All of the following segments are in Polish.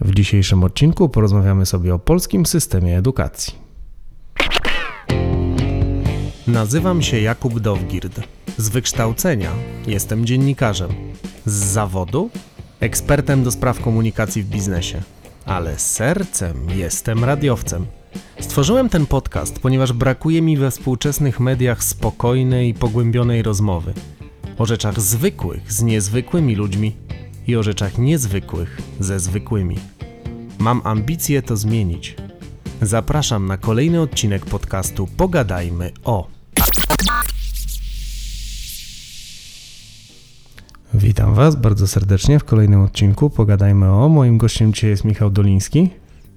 W dzisiejszym odcinku porozmawiamy sobie o polskim systemie edukacji. Nazywam się Jakub Dowgird. Z wykształcenia jestem dziennikarzem. Z zawodu ekspertem do spraw komunikacji w biznesie. Ale sercem jestem radiowcem. Stworzyłem ten podcast, ponieważ brakuje mi we współczesnych mediach spokojnej i pogłębionej rozmowy. O rzeczach zwykłych z niezwykłymi ludźmi i o rzeczach niezwykłych ze zwykłymi. Mam ambicje to zmienić. Zapraszam na kolejny odcinek podcastu Pogadajmy o. Witam Was bardzo serdecznie w kolejnym odcinku Pogadajmy o. Moim gościem dzisiaj jest Michał Doliński.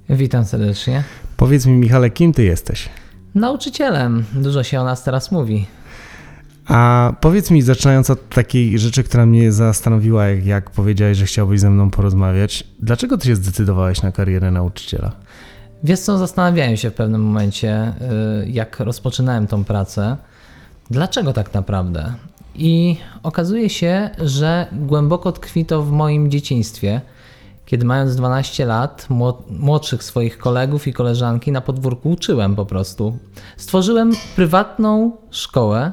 Witam serdecznie. Powiedz mi, Michale, kim Ty jesteś? Nauczycielem. Dużo się o nas teraz mówi. A powiedz mi, zaczynając od takiej rzeczy, która mnie zastanowiła, jak, jak powiedziałeś, że chciałbyś ze mną porozmawiać, dlaczego ty się zdecydowałeś na karierę nauczyciela? Wiesz co, zastanawiałem się w pewnym momencie, y, jak rozpoczynałem tą pracę, dlaczego tak naprawdę? I okazuje się, że głęboko tkwi to w moim dzieciństwie, kiedy mając 12 lat, młodszych swoich kolegów i koleżanki na podwórku uczyłem po prostu. Stworzyłem prywatną szkołę,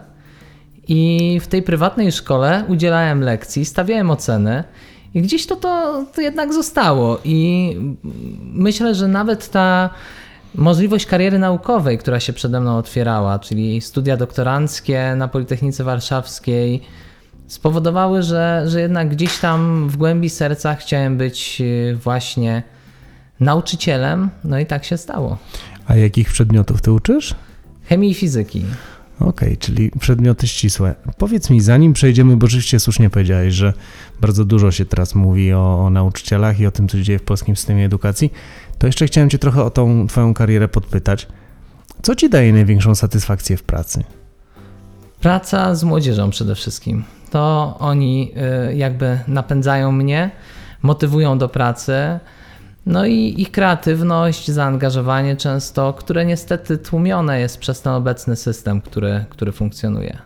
i w tej prywatnej szkole udzielałem lekcji, stawiałem oceny. I gdzieś to, to, to jednak zostało. I myślę, że nawet ta możliwość kariery naukowej, która się przede mną otwierała, czyli studia doktoranckie na Politechnice Warszawskiej, spowodowały, że, że jednak gdzieś tam w głębi serca chciałem być y, właśnie nauczycielem. No i tak się stało. A jakich przedmiotów ty uczysz? Chemii i fizyki. Okej, okay, czyli przedmioty ścisłe. Powiedz mi, zanim przejdziemy, bo rzeczywiście słusznie powiedziałeś, że bardzo dużo się teraz mówi o, o, nauczycielach i o tym, co się dzieje w polskim systemie edukacji, to jeszcze chciałem Cię trochę o tą Twoją karierę podpytać. Co Ci daje największą satysfakcję w pracy? Praca z młodzieżą przede wszystkim. To oni y, jakby napędzają mnie, motywują do pracy no i ich kreatywność, zaangażowanie często, które niestety tłumione jest przez ten obecny system, który, który funkcjonuje.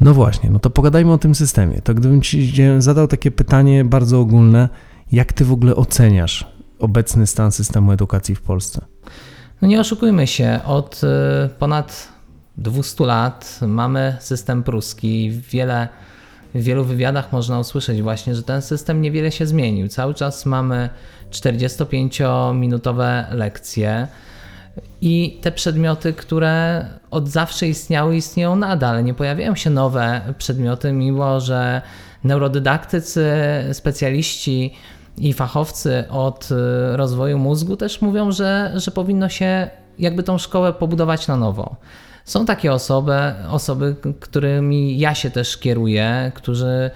No właśnie, no to pogadajmy o tym systemie. To gdybym Ci zadał takie pytanie bardzo ogólne, jak Ty w ogóle oceniasz obecny stan systemu edukacji w Polsce? No nie oszukujmy się, od y, ponad 200 lat mamy system pruski. Wiele, w wielu wywiadach można usłyszeć właśnie, że ten system niewiele się zmienił. Cały czas mamy 45-minutowe lekcje. I te przedmioty, które od zawsze istniały, istnieją nadal. Nie pojawiają się nowe przedmioty, mimo że neurodydaktycy, specjaliści i fachowcy od rozwoju mózgu też mówią, że, że powinno się jakby tą szkołę pobudować na nowo. Są takie osoby, osoby, którymi ja się też kieruję, którzy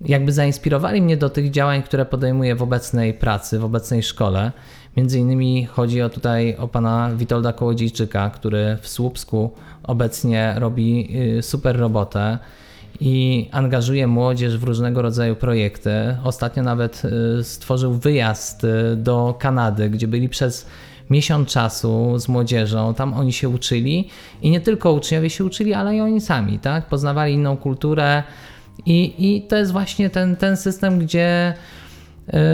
jakby zainspirowali mnie do tych działań, które podejmuję w obecnej pracy, w obecnej szkole. Między innymi chodzi o tutaj o pana Witolda Kołodziejczyka, który w Słupsku obecnie robi y, super robotę i angażuje młodzież w różnego rodzaju projekty. Ostatnio nawet y, stworzył wyjazd y, do Kanady, gdzie byli przez miesiąc czasu z młodzieżą. Tam oni się uczyli i nie tylko uczniowie się uczyli, ale i oni sami, tak? Poznawali inną kulturę, i, i to jest właśnie ten, ten system, gdzie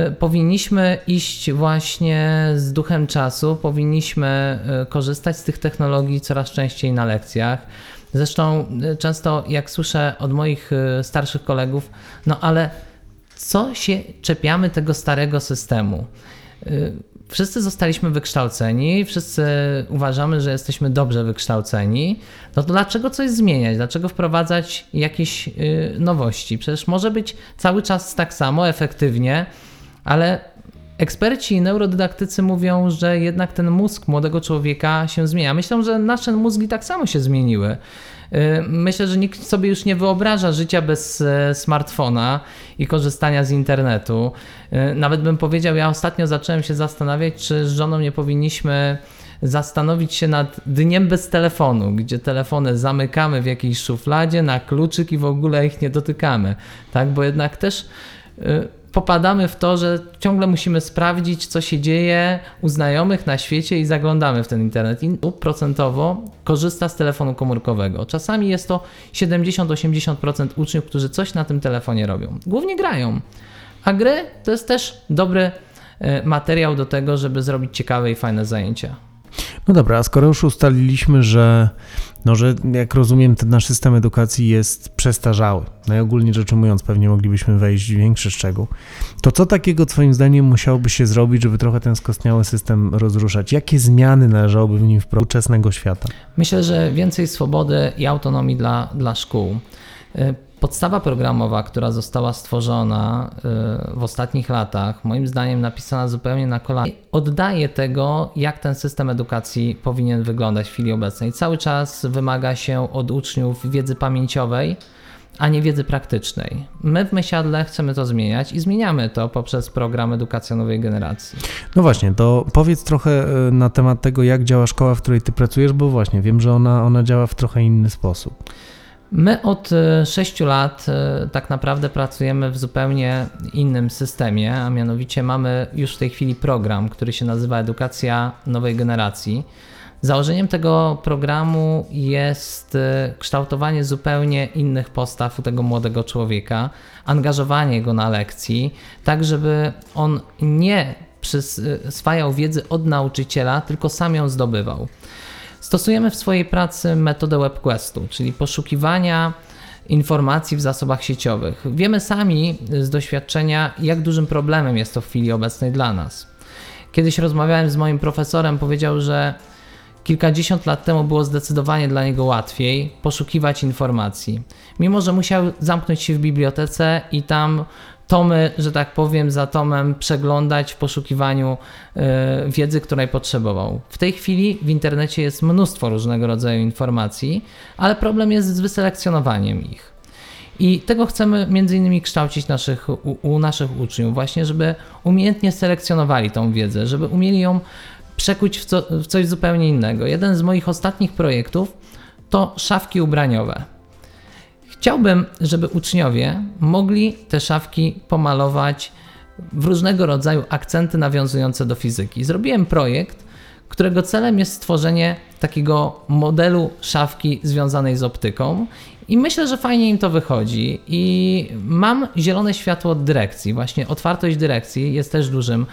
y, powinniśmy iść właśnie z duchem czasu, powinniśmy y, korzystać z tych technologii coraz częściej na lekcjach. Zresztą y, często jak słyszę od moich starszych kolegów, no ale co się czepiamy tego starego systemu? Wszyscy zostaliśmy wykształceni, wszyscy uważamy, że jesteśmy dobrze wykształceni, no to dlaczego coś zmieniać? Dlaczego wprowadzać jakieś yy, nowości? Przecież może być cały czas tak samo, efektywnie, ale eksperci neurodydaktycy mówią, że jednak ten mózg młodego człowieka się zmienia. Myślę, że nasze mózgi tak samo się zmieniły. Y, myślę, że nikt sobie już nie wyobraża życia bez e, smartfona i korzystania z internetu. Y, nawet bym powiedział, ja ostatnio zacząłem się zastanawiać, czy z żoną nie powinniśmy zastanowić się nad dniem bez telefonu, gdzie telefony zamykamy w jakiejś szufladzie na kluczyk i w ogóle ich nie dotykamy, tak? Bo jednak też y, popadamy w to, że ciągle musimy sprawdzić, co się dzieje u znajomych na świecie i zaglądamy w ten internet. I procentowo korzysta z telefonu komórkowego. Czasami jest to 70-80% uczniów, którzy coś na tym telefonie robią. Głównie grają. A gry to jest też dobry y, materiał do tego, żeby zrobić ciekawe i fajne zajęcia. No dobra, a skoro już ustaliliśmy, że, no, że jak rozumiem, ten nasz system edukacji jest przestarzały, najogólniej rzecz ujmując, pewnie moglibyśmy wejść w większy szczegół, to co takiego Twoim zdaniem musiałoby się zrobić, żeby trochę ten skostniały system rozruszać? Jakie zmiany należałoby w nim wprowadzić ówczesnego świata? Myślę, że więcej swobody i autonomii dla, dla szkół. Podstawa programowa, która została stworzona y, w ostatnich latach, moim zdaniem napisana zupełnie na kolanie, oddaje tego, jak ten system edukacji powinien wyglądać w chwili obecnej. Cały czas wymaga się od uczniów wiedzy pamięciowej, a nie wiedzy praktycznej. My w Mysiadle chcemy to zmieniać i zmieniamy to poprzez program Edukacja Nowej Generacji. No właśnie, to powiedz trochę e, na temat tego, jak działa szkoła, w której Ty pracujesz, bo właśnie wiem, że ona, ona działa w trochę inny sposób. My od 6 lat e, tak naprawdę pracujemy w zupełnie innym systemie, a mianowicie mamy już w tej chwili program, który się nazywa Edukacja Nowej Generacji. Założeniem tego programu jest e, kształtowanie zupełnie innych postaw u tego młodego człowieka, angażowanie go na lekcji, tak żeby on nie przyswajał wiedzy od nauczyciela, tylko sam ją zdobywał. Stosujemy w swojej pracy metodę WebQuestu, czyli poszukiwania informacji w zasobach sieciowych. Wiemy sami z doświadczenia, jak dużym problemem jest to w chwili obecnej dla nas. Kiedyś rozmawiałem z moim profesorem, powiedział, że kilkadziesiąt lat temu było zdecydowanie dla niego łatwiej poszukiwać informacji. Mimo, że musiał zamknąć się w bibliotece i tam tomy, że tak powiem, za tomem przeglądać w poszukiwaniu y, wiedzy, której potrzebował. W tej chwili w internecie jest mnóstwo różnego rodzaju informacji, ale problem jest z wyselekcjonowaniem ich. I tego chcemy między innymi kształcić naszych, u, u naszych uczniów, właśnie, żeby umiejętnie selekcjonowali tą wiedzę, żeby umieli ją przekuć w, co, w coś zupełnie innego. Jeden z moich ostatnich projektów to szafki ubraniowe. Chciałbym, żeby uczniowie mogli te szafki pomalować w różnego rodzaju akcenty nawiązujące do fizyki. Zrobiłem projekt, którego celem jest stworzenie takiego modelu szafki związanej z optyką. I myślę, że fajnie im to wychodzi. I mam zielone światło od dyrekcji. Właśnie otwartość dyrekcji jest też dużym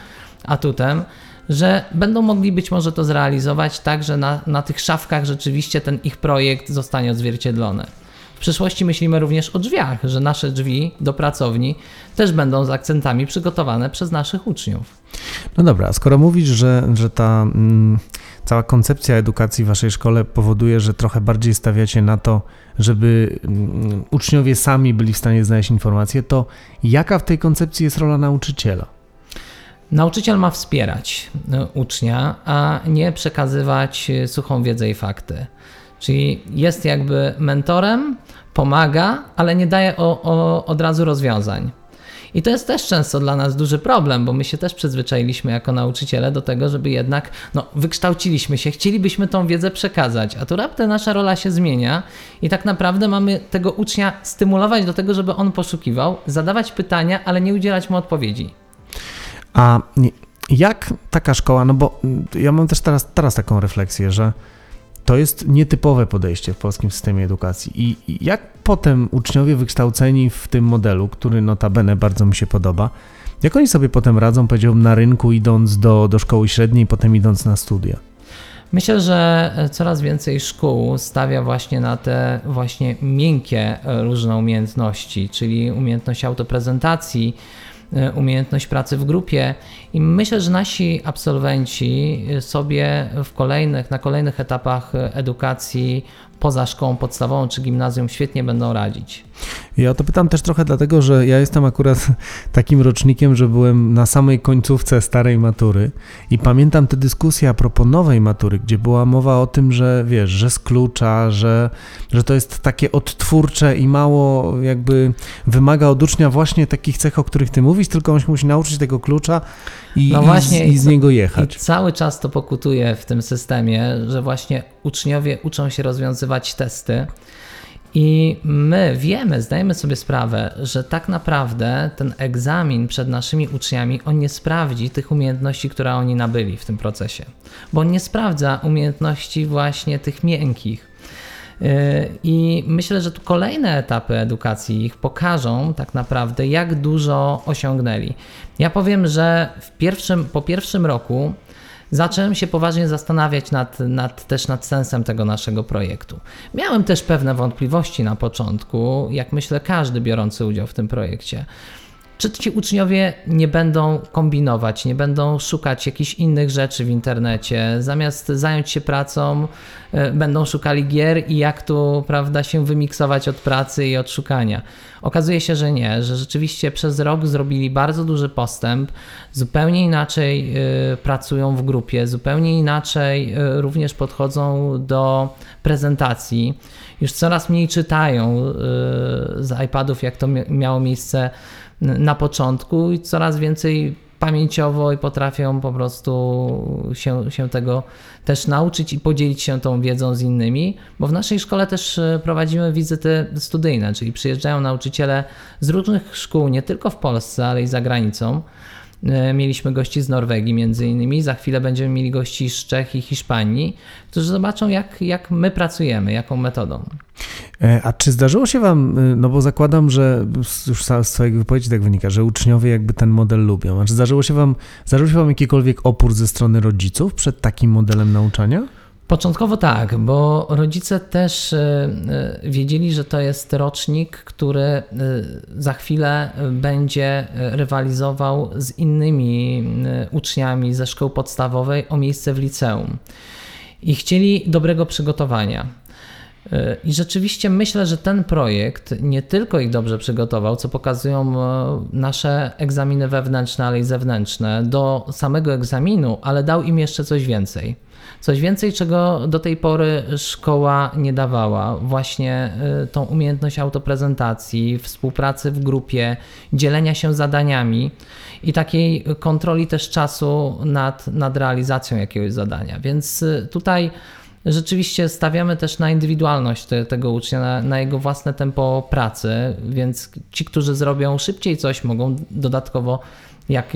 atutem, że będą mogli być może to zrealizować tak, że na, na tych szafkach rzeczywiście ten ich projekt zostanie odzwierciedlony. W przyszłości myślimy również o drzwiach, że nasze drzwi do pracowni też będą z akcentami przygotowane przez naszych uczniów. No dobra, a skoro mówisz, że, że ta mm, cała koncepcja edukacji w waszej szkole powoduje, że trochę bardziej stawiacie na to, żeby mm, uczniowie sami byli w stanie znaleźć informacje, to jaka w tej koncepcji jest rola nauczyciela? Nauczyciel ma wspierać e, ucznia, a nie przekazywać e, suchą wiedzę i fakty. Czyli jest jakby mentorem, pomaga, ale nie daje o, o, od razu rozwiązań. I to jest też często dla nas duży problem, bo my się też przyzwyczailiśmy jako nauczyciele do tego, żeby jednak, no, wykształciliśmy się, chcielibyśmy tą wiedzę przekazać, a tu raptem nasza rola się zmienia i tak naprawdę mamy tego ucznia stymulować do tego, żeby on poszukiwał, zadawać pytania, ale nie udzielać mu odpowiedzi. A jak taka szkoła, no bo ja mam też teraz, teraz taką refleksję, że to jest nietypowe podejście w polskim systemie edukacji. I jak potem uczniowie wykształceni w tym modelu, który notabene bardzo mi się podoba, jak oni sobie potem radzą, powiedziałbym, na rynku, idąc do, do szkoły średniej, potem idąc na studia? Myślę, że coraz więcej szkół stawia właśnie na te właśnie miękkie różne umiejętności, czyli umiejętność autoprezentacji, umiejętność pracy w grupie i myślę, że nasi absolwenci sobie w kolejnych, na kolejnych etapach edukacji poza szkołą podstawową czy gimnazjum świetnie będą radzić. Ja to pytam też trochę dlatego, że ja jestem akurat takim rocznikiem, że byłem na samej końcówce starej matury i pamiętam te dyskusje a propos nowej matury, gdzie była mowa o tym, że wiesz, że z klucza, że, że to jest takie odtwórcze i mało jakby wymaga od ucznia właśnie takich cech, o których ty mówisz, tylko on się musi nauczyć tego klucza i, no właśnie, i, z, i z niego jechać. I cały czas to pokutuje w tym systemie, że właśnie uczniowie uczą się rozwiązywać testy. I my wiemy, zdajemy sobie sprawę, że tak naprawdę ten egzamin przed naszymi uczniami, on nie sprawdzi tych umiejętności, które oni nabyli w tym procesie, bo nie sprawdza umiejętności właśnie tych miękkich. I myślę, że tu kolejne etapy edukacji ich pokażą tak naprawdę, jak dużo osiągnęli. Ja powiem, że w pierwszym, po pierwszym roku zacząłem się poważnie zastanawiać nad, nad, też nad sensem tego naszego projektu. Miałem też pewne wątpliwości na początku, jak myślę każdy biorący udział w tym projekcie. Czy ci uczniowie nie będą kombinować, nie będą szukać jakichś innych rzeczy w internecie, zamiast zająć się pracą, e, będą szukali gier i jak tu, prawda, się wymiksować od pracy i od szukania. Okazuje się, że nie, że rzeczywiście przez rok zrobili bardzo duży postęp, zupełnie inaczej y, pracują w grupie, zupełnie inaczej y, również podchodzą do prezentacji. Już coraz mniej czytają z iPadów, jak to miało miejsce na początku i coraz więcej pamięciowo i potrafią po prostu się, się tego też nauczyć i podzielić się tą wiedzą z innymi, bo w naszej szkole też e, prowadzimy wizyty studyjne, czyli przyjeżdżają nauczyciele z różnych szkół, nie tylko w Polsce, ale i za granicą. E, mieliśmy gości z Norwegii między innymi, za chwilę będziemy mieli gości z Czech i Hiszpanii, którzy zobaczą jak, jak my pracujemy, jaką metodą. E, a czy zdarzyło się Wam, y, no bo zakładam, że już z swojej wypowiedzi tak wynika, że uczniowie jakby ten model lubią. A czy zdarzyło się Wam, zdarzył się Wam jakikolwiek opór ze strony rodziców przed takim modelem nauczania? Początkowo tak, bo rodzice też e, e, wiedzieli, że to jest rocznik, który za chwilę będzie rywalizował z innymi uczniami ze szkoły podstawowej o miejsce w liceum. I chcieli dobrego przygotowania. I rzeczywiście myślę, że ten projekt nie tylko ich dobrze przygotował, co pokazują e, nasze egzaminy wewnętrzne, ale i zewnętrzne, do samego egzaminu, ale dał im jeszcze coś więcej. Coś więcej, czego do tej pory szkoła nie dawała. Właśnie e, tą umiejętność autoprezentacji, współpracy w grupie, dzielenia się zadaniami i takiej kontroli też czasu nad, nad realizacją jakiegoś zadania. Więc e, tutaj rzeczywiście stawiamy też na indywidualność te, tego ucznia, na, na, jego własne tempo pracy, więc ci, którzy zrobią szybciej coś, mogą dodatkowo jak,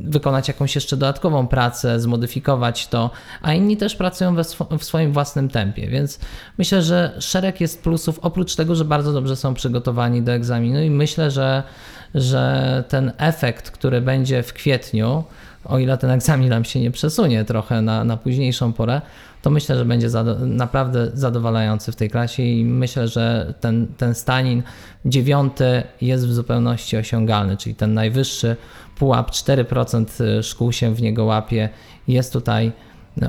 wykonać jakąś jeszcze dodatkową pracę, zmodyfikować to, a inni też pracują we, w swoim własnym tempie, więc myślę, że szereg jest plusów, oprócz tego, że bardzo dobrze są przygotowani do egzaminu i myślę, że, że ten efekt, który będzie w kwietniu, o ile ten egzamin nam się nie przesunie trochę na, na późniejszą porę, to myślę, że będzie zado naprawdę zadowalający w tej klasie i myślę, że ten, ten Stanin dziewiąty jest w zupełności osiągalny, czyli ten najwyższy pułap 4% szkół się w niego łapie, jest tutaj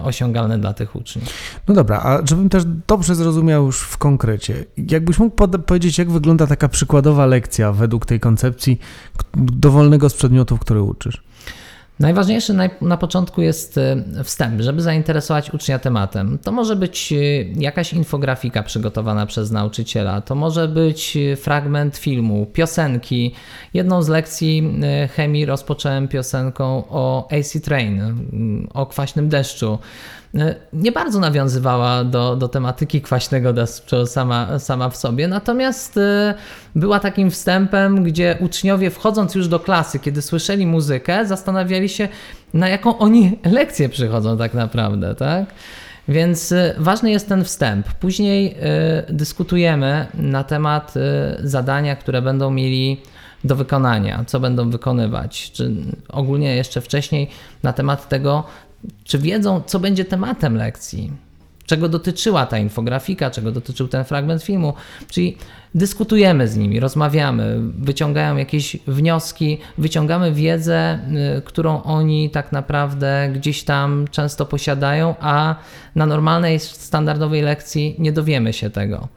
osiągalny dla tych uczniów. No dobra, a żebym też dobrze zrozumiał już w konkrecie, jakbyś mógł powiedzieć, jak wygląda taka przykładowa lekcja według tej koncepcji dowolnego z przedmiotów, który uczysz? Najważniejszy na początku jest e, wstęp, żeby zainteresować ucznia tematem. To może być e, jakaś infografika przygotowana przez nauczyciela, to może być e, fragment filmu, piosenki. Jedną z lekcji chemii rozpocząłem piosenką o AC Train, o kwaśnym deszczu. E, nie bardzo nawiązywała do, do tematyki kwaśnego deszczu sama, sama w sobie, natomiast e, była takim wstępem, gdzie uczniowie wchodząc już do klasy, kiedy słyszeli muzykę, zastanawiali się, na jaką oni lekcję przychodzą tak naprawdę, tak? Więc e, ważny jest ten wstęp. Później dyskutujemy na temat zadania, które będą mieli do wykonania, co będą wykonywać, czy ogólnie jeszcze wcześniej na temat tego, czy wiedzą, co będzie tematem lekcji, czego dotyczyła ta infografika, czego dotyczył ten fragment filmu. Czyli dyskutujemy z nimi, rozmawiamy, wyciągają jakieś wnioski, wyciągamy wiedzę, y, którą oni tak naprawdę gdzieś tam często posiadają, a na normalnej, standardowej lekcji nie dowiemy się tego.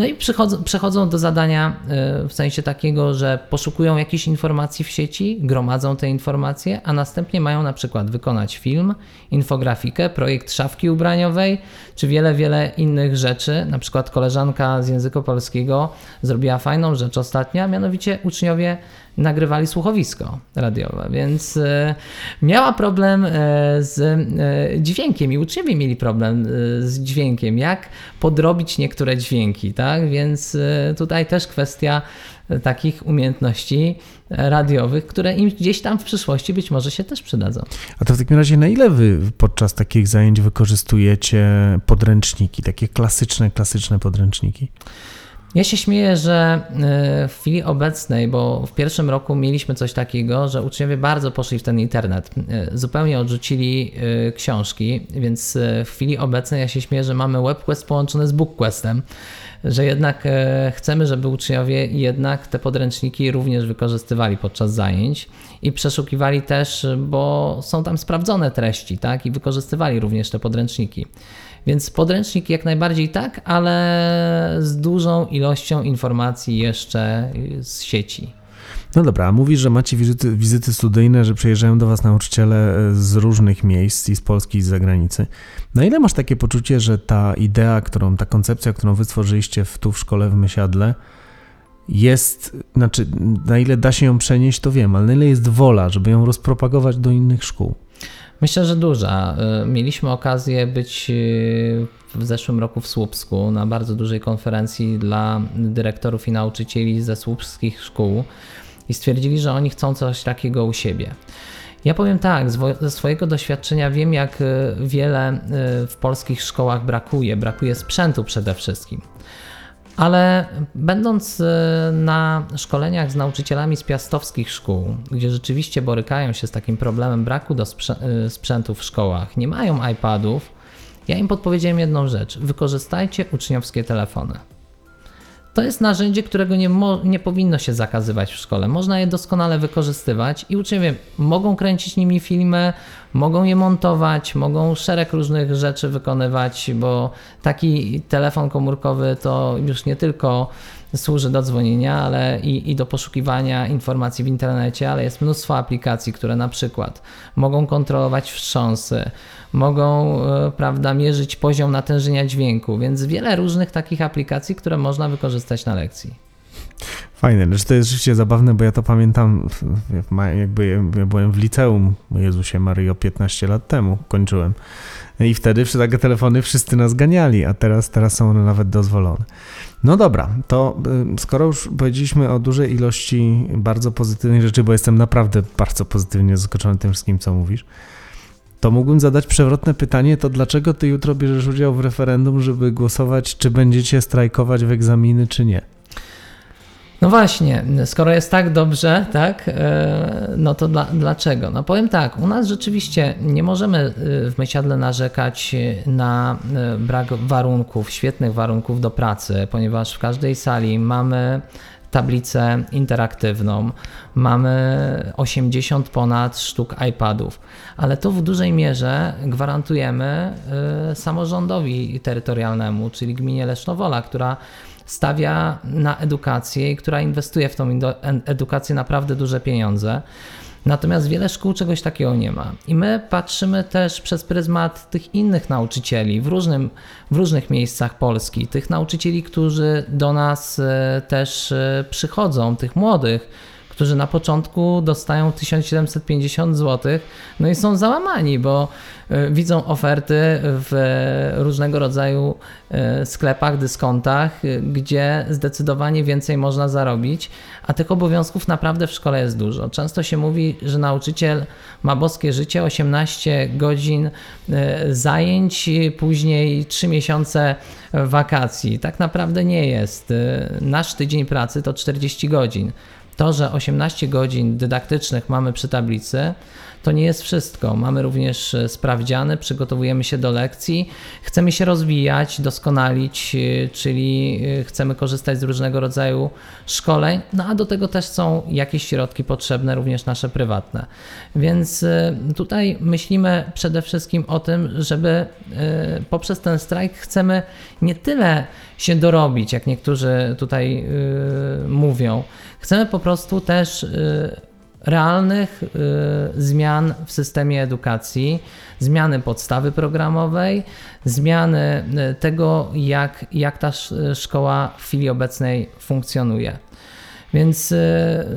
No i przechodzą, przechodzą do zadania y, w sensie takiego, że poszukują jakichś informacji w sieci, gromadzą te informacje, a następnie mają na przykład wykonać film, infografikę, projekt szafki ubraniowej, czy wiele, wiele innych rzeczy. Na przykład koleżanka z języka polskiego zrobiła fajną rzecz ostatnio, mianowicie uczniowie nagrywali słuchowisko radiowe, więc e, miała problem e, z e, dźwiękiem i uczniowie mieli problem z dźwiękiem, jak podrobić niektóre dźwięki, tak? Więc tutaj też kwestia takich umiejętności radiowych, które im gdzieś tam w przyszłości być może się też przydadzą. A to w takim razie na ile wy podczas takich zajęć wykorzystujecie podręczniki, takie klasyczne, klasyczne podręczniki? Ja się śmieję, że y, w chwili obecnej, bo w pierwszym roku mieliśmy coś takiego, że uczniowie bardzo poszli w ten internet. Y, Zupełnie odrzucili y, książki, więc w chwili obecnej ja się śmieję, że mamy WebQuest połączony z BookQuestem, że jednak chcemy, żeby uczniowie jednak te podręczniki również wykorzystywali podczas zajęć i przeszukiwali też, bo są tam sprawdzone treści, tak, i wykorzystywali również te podręczniki. Więc podręcznik jak najbardziej tak, ale z dużą ilością informacji jeszcze z sieci. No dobra, a mówisz, że macie wizyty, wizyty studyjne, że przyjeżdżają do Was nauczyciele e, z różnych miejsc, i z Polski, i z zagranicy. Na ile masz takie poczucie, że ta idea, którą, ta koncepcja, którą Wy stworzyliście w, tu w szkole w Mysiadle, jest, znaczy, na ile da się ją przenieść, to wiem, ale na ile jest wola, żeby ją rozpropagować do innych szkół? Myślę, że duża. Y, Mieliśmy okazję być y, w zeszłym roku w Słupsku na bardzo dużej konferencji dla dyrektorów i nauczycieli ze słupskich szkół i stwierdzili, że oni chcą coś takiego u siebie. Ja powiem tak, ze swojego doświadczenia wiem, jak y, wiele w polskich szkołach brakuje. Brakuje sprzętu przede wszystkim. Ale będąc y, na szkoleniach z nauczycielami z piastowskich szkół, gdzie rzeczywiście borykają się z takim problemem braku do y, sprzętu w szkołach, nie mają iPadów, ja im podpowiedziałem jedną rzecz: wykorzystajcie uczniowskie telefony. To jest narzędzie, którego nie, nie powinno się zakazywać w szkole. Można je doskonale wykorzystywać i uczniowie mogą kręcić nimi filmy, mogą je montować, mogą szereg różnych rzeczy wykonywać, bo taki telefon komórkowy to już nie tylko służy do dzwonienia, ale i, i do poszukiwania informacji w internecie, ale jest mnóstwo aplikacji, które na przykład mogą kontrolować wstrząsy, mogą e, prawda, mierzyć poziom natężenia dźwięku, więc wiele różnych takich aplikacji, które można wykorzystać na lekcji. Fajne, lecz to jest rzeczywiście zabawne, bo ja to pamiętam, jakby ja byłem w liceum, Jezusie Maryjo, 15 lat temu kończyłem. I wtedy przy takie telefony wszyscy nas ganiali, a teraz, teraz są one nawet dozwolone. No dobra, to y, skoro już powiedzieliśmy o dużej ilości bardzo pozytywnych rzeczy, bo jestem naprawdę bardzo pozytywnie zaskoczony tym wszystkim, co mówisz, to mógłbym zadać przewrotne pytanie, to dlaczego ty jutro bierzesz udział w referendum, żeby głosować, czy będziecie strajkować w egzaminy, czy nie? No właśnie, skoro jest tak dobrze, tak, e, no to dla, dlaczego? No powiem tak, u nas rzeczywiście nie możemy e, w Mysiadle narzekać na e, brak warunków, świetnych warunków do pracy, ponieważ w każdej sali mamy tablicę interaktywną, mamy 80 ponad sztuk iPadów, ale to w dużej mierze gwarantujemy samorządowi terytorialnemu, czyli gminie Lesznowola, która stawia na edukację i która inwestuje w tą edukację naprawdę duże pieniądze. Natomiast wiele szkół czegoś takiego nie ma. I my patrzymy też przez pryzmat tych innych nauczycieli w, różnym, w różnych miejscach Polski, tych nauczycieli, którzy do nas e, też e, przychodzą, tych młodych, którzy na początku dostają 1750 zł, no i są załamani, bo e, widzą oferty w różnego rodzaju e, sklepach, dyskontach, e, gdzie zdecydowanie więcej można zarobić, a tych obowiązków naprawdę w szkole jest dużo. Często się mówi, że nauczyciel ma boskie życie, 18 godzin zajęć, później 3 miesiące wakacji. Tak naprawdę nie jest. Nasz tydzień pracy to 40 godzin. To, że 18 godzin dydaktycznych mamy przy tablicy, to nie jest wszystko. Mamy również e, sprawdziany, przygotowujemy się do lekcji, chcemy się rozwijać, doskonalić, e, czyli e, chcemy korzystać z różnego rodzaju szkoleń, no a do tego też są jakieś środki potrzebne, również nasze prywatne. Więc tutaj myślimy przede wszystkim o tym, żeby poprzez ten strajk chcemy nie tyle się dorobić, jak niektórzy tutaj mówią. Chcemy po prostu też e, realnych y, zmian w systemie edukacji, zmiany podstawy programowej, zmiany y, tego, jak, jak ta sz- szkoła w chwili obecnej funkcjonuje. Więc y,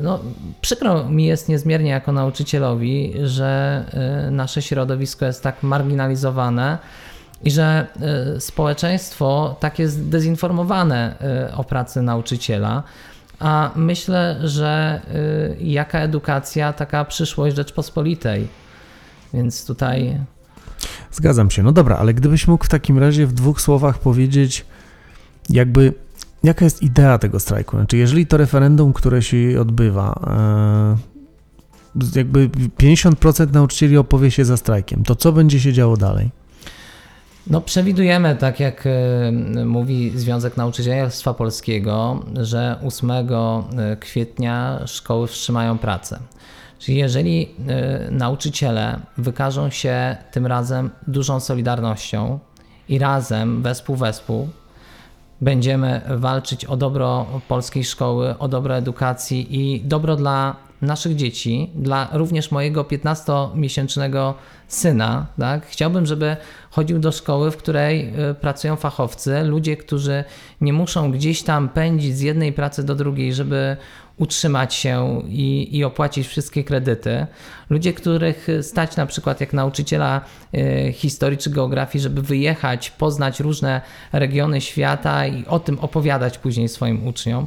no, przykro mi jest niezmiernie jako nauczycielowi, że y, nasze środowisko jest tak marginalizowane i że y, społeczeństwo tak jest dezinformowane y, o pracy nauczyciela A myślę, że y, jaka edukacja, taka przyszłość Rzeczpospolitej. Więc tutaj Zgadzam się. No dobra, ale gdybyś mógł w takim razie w dwóch słowach powiedzieć, jakby jaka jest idea tego strajku? Znaczy, jeżeli to referendum, które się odbywa, e, jakby 50% nauczycieli opowie się za strajkiem, to co będzie się działo dalej? No, przewidujemy, tak jak y, mówi Związek Nauczycielstwa Polskiego, że 8 y, kwietnia szkoły wstrzymają pracę. Czyli jeżeli y, nauczyciele wykażą się tym razem dużą solidarnością i razem, wespół, wespół, będziemy walczyć o dobro polskiej szkoły, o dobro edukacji i dobro dla naszych dzieci, dla również mojego 15-miesięcznego syna, tak? Chciałbym, żeby chodził do szkoły, w której y, pracują fachowcy, ludzie, którzy nie muszą gdzieś tam pędzić z jednej pracy do drugiej, żeby utrzymać się i, i opłacić wszystkie kredyty. Ludzie, których stać na przykład jak nauczyciela y, historii czy geografii, żeby wyjechać, poznać różne regiony świata i o tym opowiadać później swoim uczniom.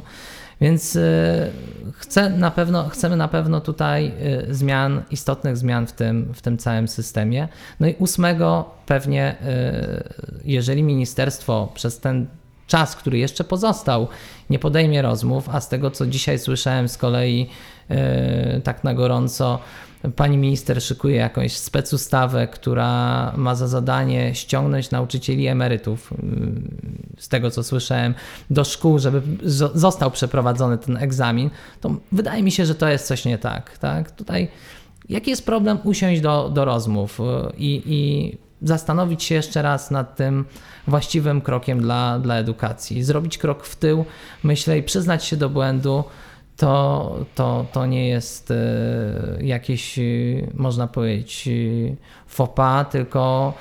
Więc y, chcę na pewno, chcemy na pewno tutaj y, zmian, istotnych zmian w tym, w tym całym systemie. No i ósmego pewnie, y, jeżeli ministerstwo przez ten czas, który jeszcze pozostał, nie podejmie rozmów, a z tego co dzisiaj słyszałem z kolei tak na gorąco, pani minister szykuje jakąś specustawę, która ma za zadanie ściągnąć nauczycieli emerytów, z tego co słyszałem, do szkół, żeby został przeprowadzony ten egzamin, to wydaje mi się, że to jest coś nie tak. tak? Tutaj jaki jest problem usiąść do, do rozmów i, i zastanowić się jeszcze raz nad tym właściwym krokiem dla, dla edukacji. Zrobić krok w tył, myślę, i przyznać się do błędu, to, to, to nie jest e, jakieś, e, można powiedzieć, e, pas, tylko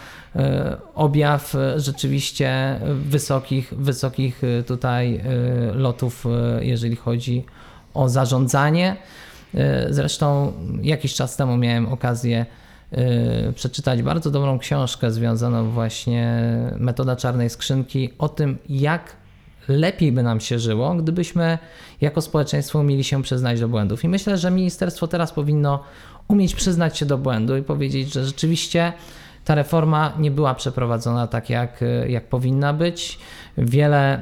objaw rzeczywiście wysokich, wysokich tutaj lotów, jeżeli chodzi o zarządzanie. Zresztą jakiś czas temu miałem okazję przeczytać bardzo dobrą książkę związaną właśnie metoda czarnej skrzynki o tym, jak lepiej by nam się żyło, gdybyśmy jako społeczeństwo umieli się przyznać do błędów. I myślę, że ministerstwo teraz powinno umieć przyznać się do błędu i powiedzieć, że rzeczywiście ta reforma nie była przeprowadzona tak, jak, jak powinna być. Wiele y,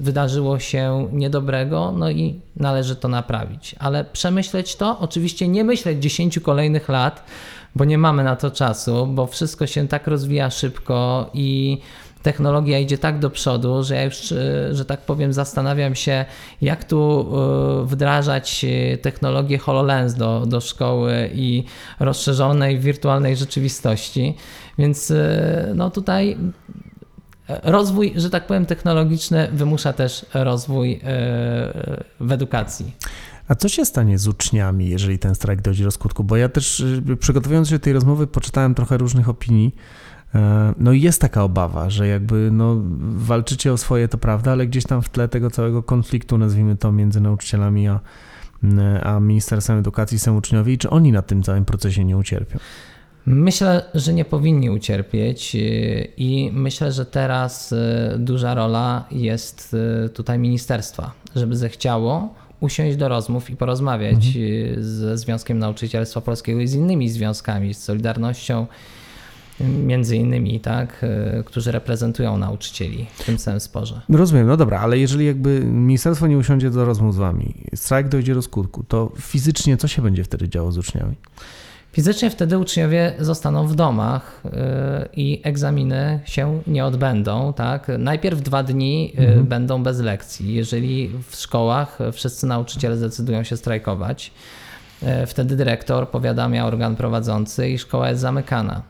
wydarzyło się niedobrego, no i należy to naprawić. Ale przemyśleć to, oczywiście nie myśleć 10 kolejnych lat, bo nie mamy na to czasu, bo wszystko się tak rozwija szybko i technologia idzie tak do przodu, że ja już, e, że tak powiem, zastanawiam się, jak tu e, wdrażać e, technologię HoloLens do, do szkoły i rozszerzonej wirtualnej rzeczywistości. Więc no tutaj rozwój, że tak powiem, technologiczny wymusza też rozwój w edukacji. A co się stanie z uczniami, jeżeli ten strajk dojdzie do skutku? Bo ja też przygotowując się do tej rozmowy, poczytałem trochę różnych opinii no i jest taka obawa, że jakby no, walczycie o swoje, to prawda, ale gdzieś tam w tle tego całego konfliktu, nazwijmy to, między nauczycielami a, a Ministerstwem Edukacji są uczniowie i czy oni na tym całym procesie nie ucierpią? Myślę, że nie powinni ucierpieć e, i myślę, że teraz e, duża rola jest tutaj ministerstwa, żeby zechciało usiąść do rozmów i porozmawiać mhm. ze Związkiem Nauczycielstwa Polskiego i z innymi związkami, z Solidarnością między innymi, tak, e, którzy reprezentują nauczycieli w tym samym sporze. Rozumiem, no dobra, ale jeżeli jakby ministerstwo nie usiądzie do rozmów z wami, strajk dojdzie do skutku, to fizycznie co się będzie wtedy działo z uczniami? Fizycznie wtedy uczniowie zostaną w domach e, i egzaminy się nie odbędą. Tak? Najpierw dwa dni e, mhm. będą bez lekcji. Jeżeli w szkołach wszyscy nauczyciele zdecydują się strajkować, wtedy dyrektor powiadamia organ prowadzący i szkoła jest zamykana.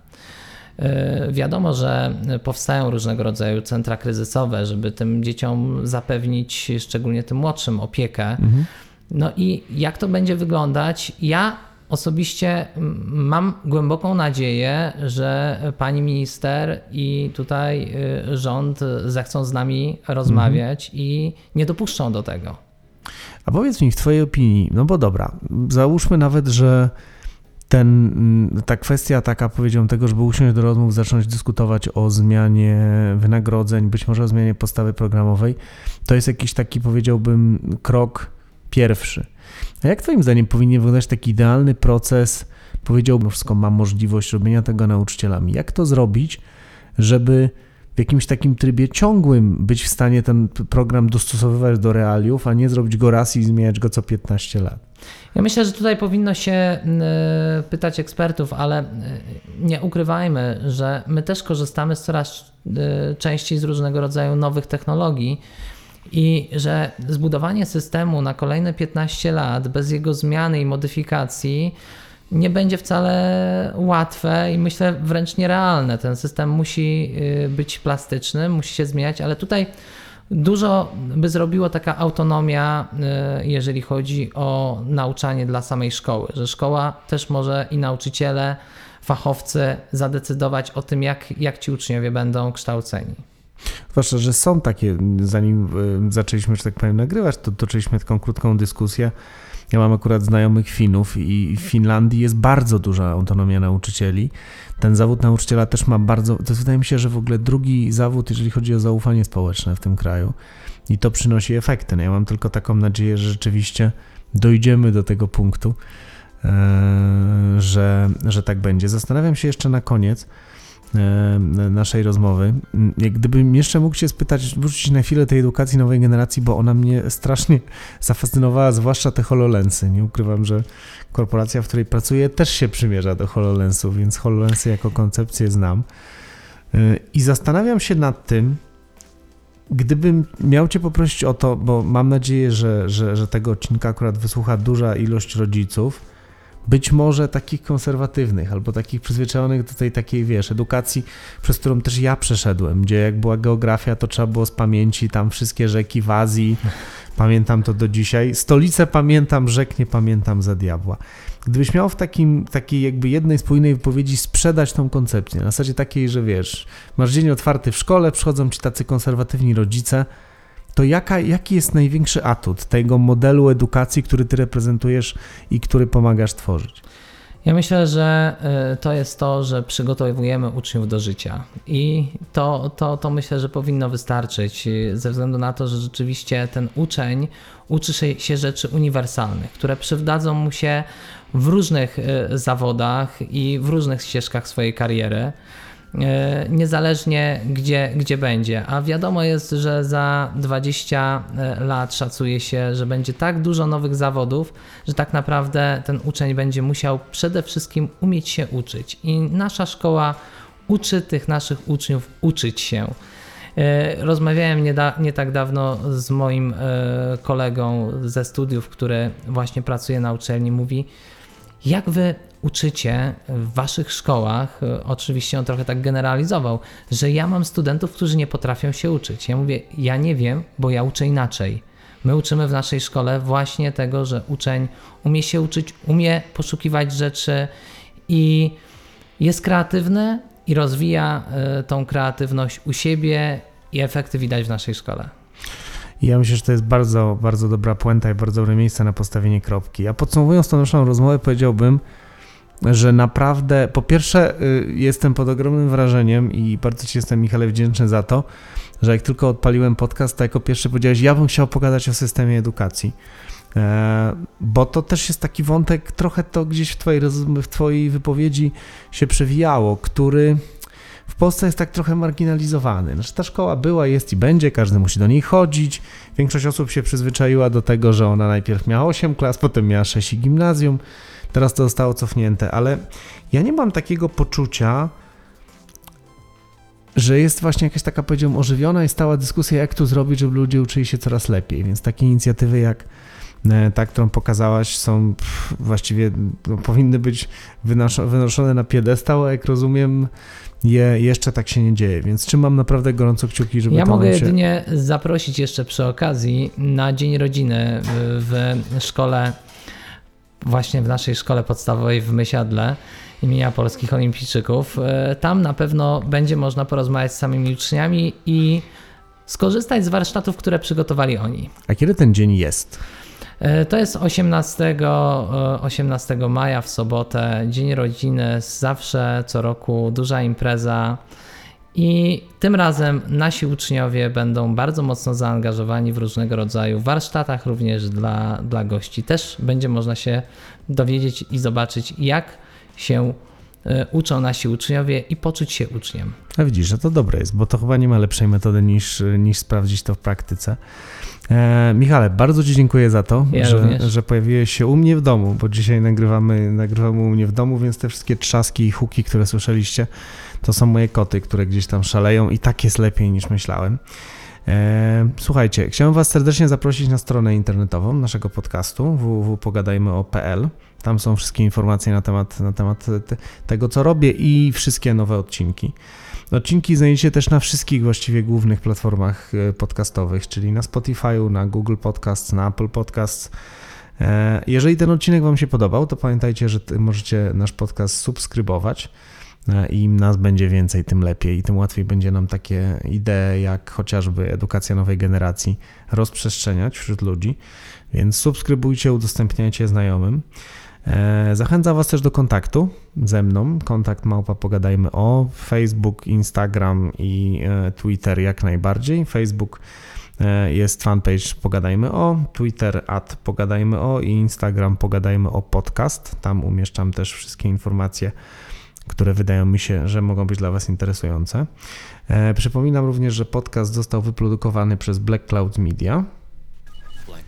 E, wiadomo, że powstają różnego rodzaju centra kryzysowe, żeby tym dzieciom zapewnić, szczególnie tym młodszym, opiekę. Mhm. No i jak to będzie wyglądać? Ja osobiście mam głęboką nadzieję, że pani minister i tutaj y, rząd zechcą z nami rozmawiać mhm. i nie dopuszczą do tego. A powiedz mi w Twojej opinii, no bo dobra, załóżmy nawet, że ten, mm, ta kwestia taka, powiedziałbym, tego, żeby usiąść do rozmów, zacząć dyskutować o zmianie wynagrodzeń, być może o zmianie postawy programowej, to jest jakiś taki, powiedziałbym, krok pierwszy. A jak Twoim zdaniem powinien wyglądać taki idealny proces? Powiedziałbym, wszystko ma możliwość robienia tego nauczycielami. Jak to zrobić, żeby w jakimś takim trybie ciągłym być w stanie ten program dostosowywać do realiów, a nie zrobić go raz i zmieniać go co 15 lat? Ja myślę, że tutaj powinno się y, pytać ekspertów, ale y, nie ukrywajmy, że my też korzystamy z coraz y, częściej z różnego rodzaju nowych technologii i że zbudowanie systemu na kolejne 15 lat bez jego zmiany i modyfikacji nie będzie wcale łatwe i myślę wręcz nierealne. Ten system musi być plastyczny, musi się zmieniać, ale tutaj Dużo by zrobiło taka autonomia, y, jeżeli chodzi o nauczanie dla samej szkoły, że szkoła też może i nauczyciele, fachowcy zadecydować o tym, jak, jak ci uczniowie będą kształceni. Zwłaszcza, że są takie, zanim y, zaczęliśmy, że tak powiem, nagrywać, to toczyliśmy taką krótką dyskusję. Ja mam akurat znajomych Finów i w Finlandii jest bardzo duża autonomia nauczycieli ten zawód nauczyciela też ma bardzo, to wydaje mi się, że w ogóle drugi zawód, jeżeli chodzi o zaufanie społeczne w tym kraju i to przynosi efekty. No ja mam tylko taką nadzieję, że rzeczywiście dojdziemy do tego punktu, e, że, że tak będzie. Zastanawiam się jeszcze na koniec, naszej rozmowy. Gdybym jeszcze mógł się spytać, wrócić na chwilę tej edukacji nowej generacji, bo ona mnie strasznie zafascynowała, zwłaszcza te HoloLensy. Nie ukrywam, że korporacja, w której pracuję, też się przymierza do HoloLensów, więc HoloLensy jako koncepcję znam. E, I zastanawiam się nad tym, gdybym miał Cię poprosić o to, bo mam nadzieję, że, że, że tego odcinka akurat wysłucha duża ilość rodziców, być może takich konserwatywnych albo takich przyzwyczajonych do tej takiej, wiesz, edukacji, przez którą też ja przeszedłem, gdzie jak była geografia, to trzeba było z pamięci tam wszystkie rzeki w Azji, pamiętam to do dzisiaj. Stolicę pamiętam, rzek nie pamiętam za diabła. Gdybyś miał w takim, takiej jakby jednej spójnej wypowiedzi sprzedać tą koncepcję, na zasadzie takiej, że wiesz, masz dzień otwarty w szkole, przychodzą ci tacy konserwatywni rodzice, to jaka, jaki jest największy atut tego modelu edukacji, który ty reprezentujesz i który pomagasz tworzyć? Ja myślę, że y, to jest to, że przygotowujemy uczniów do życia i to, to, to myślę, że powinno wystarczyć y, ze względu na to, że rzeczywiście ten uczeń uczy się rzeczy uniwersalnych, które przydadzą mu się w różnych y, zawodach i w różnych ścieżkach swojej kariery. E, niezależnie gdzie, gdzie będzie. A wiadomo jest, że za 20 e, lat szacuje się, że będzie tak dużo nowych zawodów, że tak naprawdę ten uczeń będzie musiał przede wszystkim umieć się uczyć. I nasza szkoła uczy tych naszych uczniów uczyć się. E, rozmawiałem nie, da, nie, tak dawno z moim kolegą ze studiów, który właśnie pracuje na uczelni. Mówi, jak wy uczycie w waszych szkołach, e, oczywiście on trochę tak generalizował, że ja mam studentów, którzy nie potrafią się uczyć. Ja mówię, ja nie wiem, bo ja uczę inaczej. My uczymy w naszej szkole właśnie tego, że uczeń umie się uczyć, umie poszukiwać rzeczy i jest kreatywny i rozwija e, tą kreatywność u siebie i efekty widać w naszej szkole. ja myślę, że to jest bardzo, bardzo dobra puenta i bardzo dobre miejsce na postawienie kropki. A podsumowując tą naszą rozmowę, powiedziałbym, że naprawdę, po pierwsze, y, jestem pod ogromnym wrażeniem i bardzo Ci jestem, Michale, wdzięczny za to, że jak tylko odpaliłem podcast, to jako pierwszy powiedziałeś, ja bym chciał pogadać o systemie edukacji. E, bo to też jest taki wątek, trochę to gdzieś w twojej, w twojej wypowiedzi się przewijało, który w Polsce jest tak trochę marginalizowany. Znaczy, ta szkoła była, jest i będzie, każdy musi do niej chodzić. Większość osób się przyzwyczaiła do tego, że ona najpierw miała 8 klas, potem miała 6 i gimnazjum. Teraz to zostało cofnięte, ale ja nie mam takiego poczucia, że jest właśnie jakaś taka, powiedziałbym, ożywiona i stała dyskusja, jak to zrobić, żeby ludzie uczyli się coraz lepiej. Więc takie inicjatywy jak e, ta, którą pokazałaś, są właściwie no, powinny być wynoszone na piedestał, a jak rozumiem, je, jeszcze tak się nie dzieje. Więc trzymam naprawdę gorąco kciuki, żeby ja to mogę się... jedynie zaprosić jeszcze przy okazji na Dzień Rodziny w szkole właśnie w naszej szkole podstawowej w Mysiadle imienia polskich olimpijczyków. E, tam na pewno będzie można porozmawiać z samymi uczniami i skorzystać z warsztatów, które przygotowali oni. A kiedy ten dzień jest? E, To jest 18, e, 18 maja w sobotę, Dzień Rodziny, zawsze co roku duża impreza. I tym razem nasi uczniowie będą bardzo mocno zaangażowani w różnego rodzaju warsztatach, również dla, dla gości. Też będzie można się dowiedzieć i zobaczyć, jak się e, uczą nasi uczniowie i poczuć się uczniem. A widzisz, że to dobre jest, bo to chyba nie ma lepszej metody niż, niż sprawdzić to w praktyce. E, Michale, bardzo Ci dziękuję za to, Ja że, również. że pojawiłeś się u mnie w domu, bo dzisiaj nagrywamy, nagrywamy u mnie w domu, więc te wszystkie trzaski i huki, które słyszeliście, to są moje koty, które gdzieś tam szaleją i tak jest lepiej niż myślałem. E, słuchajcie, chciałem Was serdecznie zaprosić na stronę internetową naszego podcastu www.pogadajmyo.pl. Tam są wszystkie informacje na temat, na temat te, tego, co robię i wszystkie nowe odcinki. Odcinki znajdziecie też na wszystkich właściwie głównych platformach e, podcastowych, czyli na Spotify'u, na Google Podcasts, na Apple Podcasts. E, Jeżeli ten odcinek Wam się podobał, to pamiętajcie, że możecie nasz podcast subskrybować e, i im nas będzie więcej, tym lepiej i tym łatwiej będzie nam takie idee jak chociażby edukacja nowej generacji rozprzestrzeniać wśród ludzi. Więc subskrybujcie, udostępniajcie znajomym. E, Zachęcam Was też do kontaktu ze mną. Kontakt małpa pogadajmy o Facebook, Instagram i e, Twitter jak najbardziej. Facebook e, jest fanpage Pogadajmy o, Twitter at Pogadajmy o i Instagram Pogadajmy o podcast. Tam umieszczam też wszystkie informacje, które wydają mi się, że mogą być dla Was interesujące. Przypominam również, że podcast został wyprodukowany przez Black Cloud Media.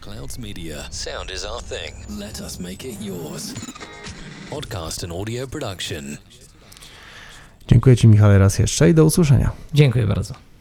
Clouds Media. Sound is our thing. Let us make it yours. Podcast and audio production. Dziękuję Ci Michale raz jeszcze i do usłyszenia. Dziękuję bardzo.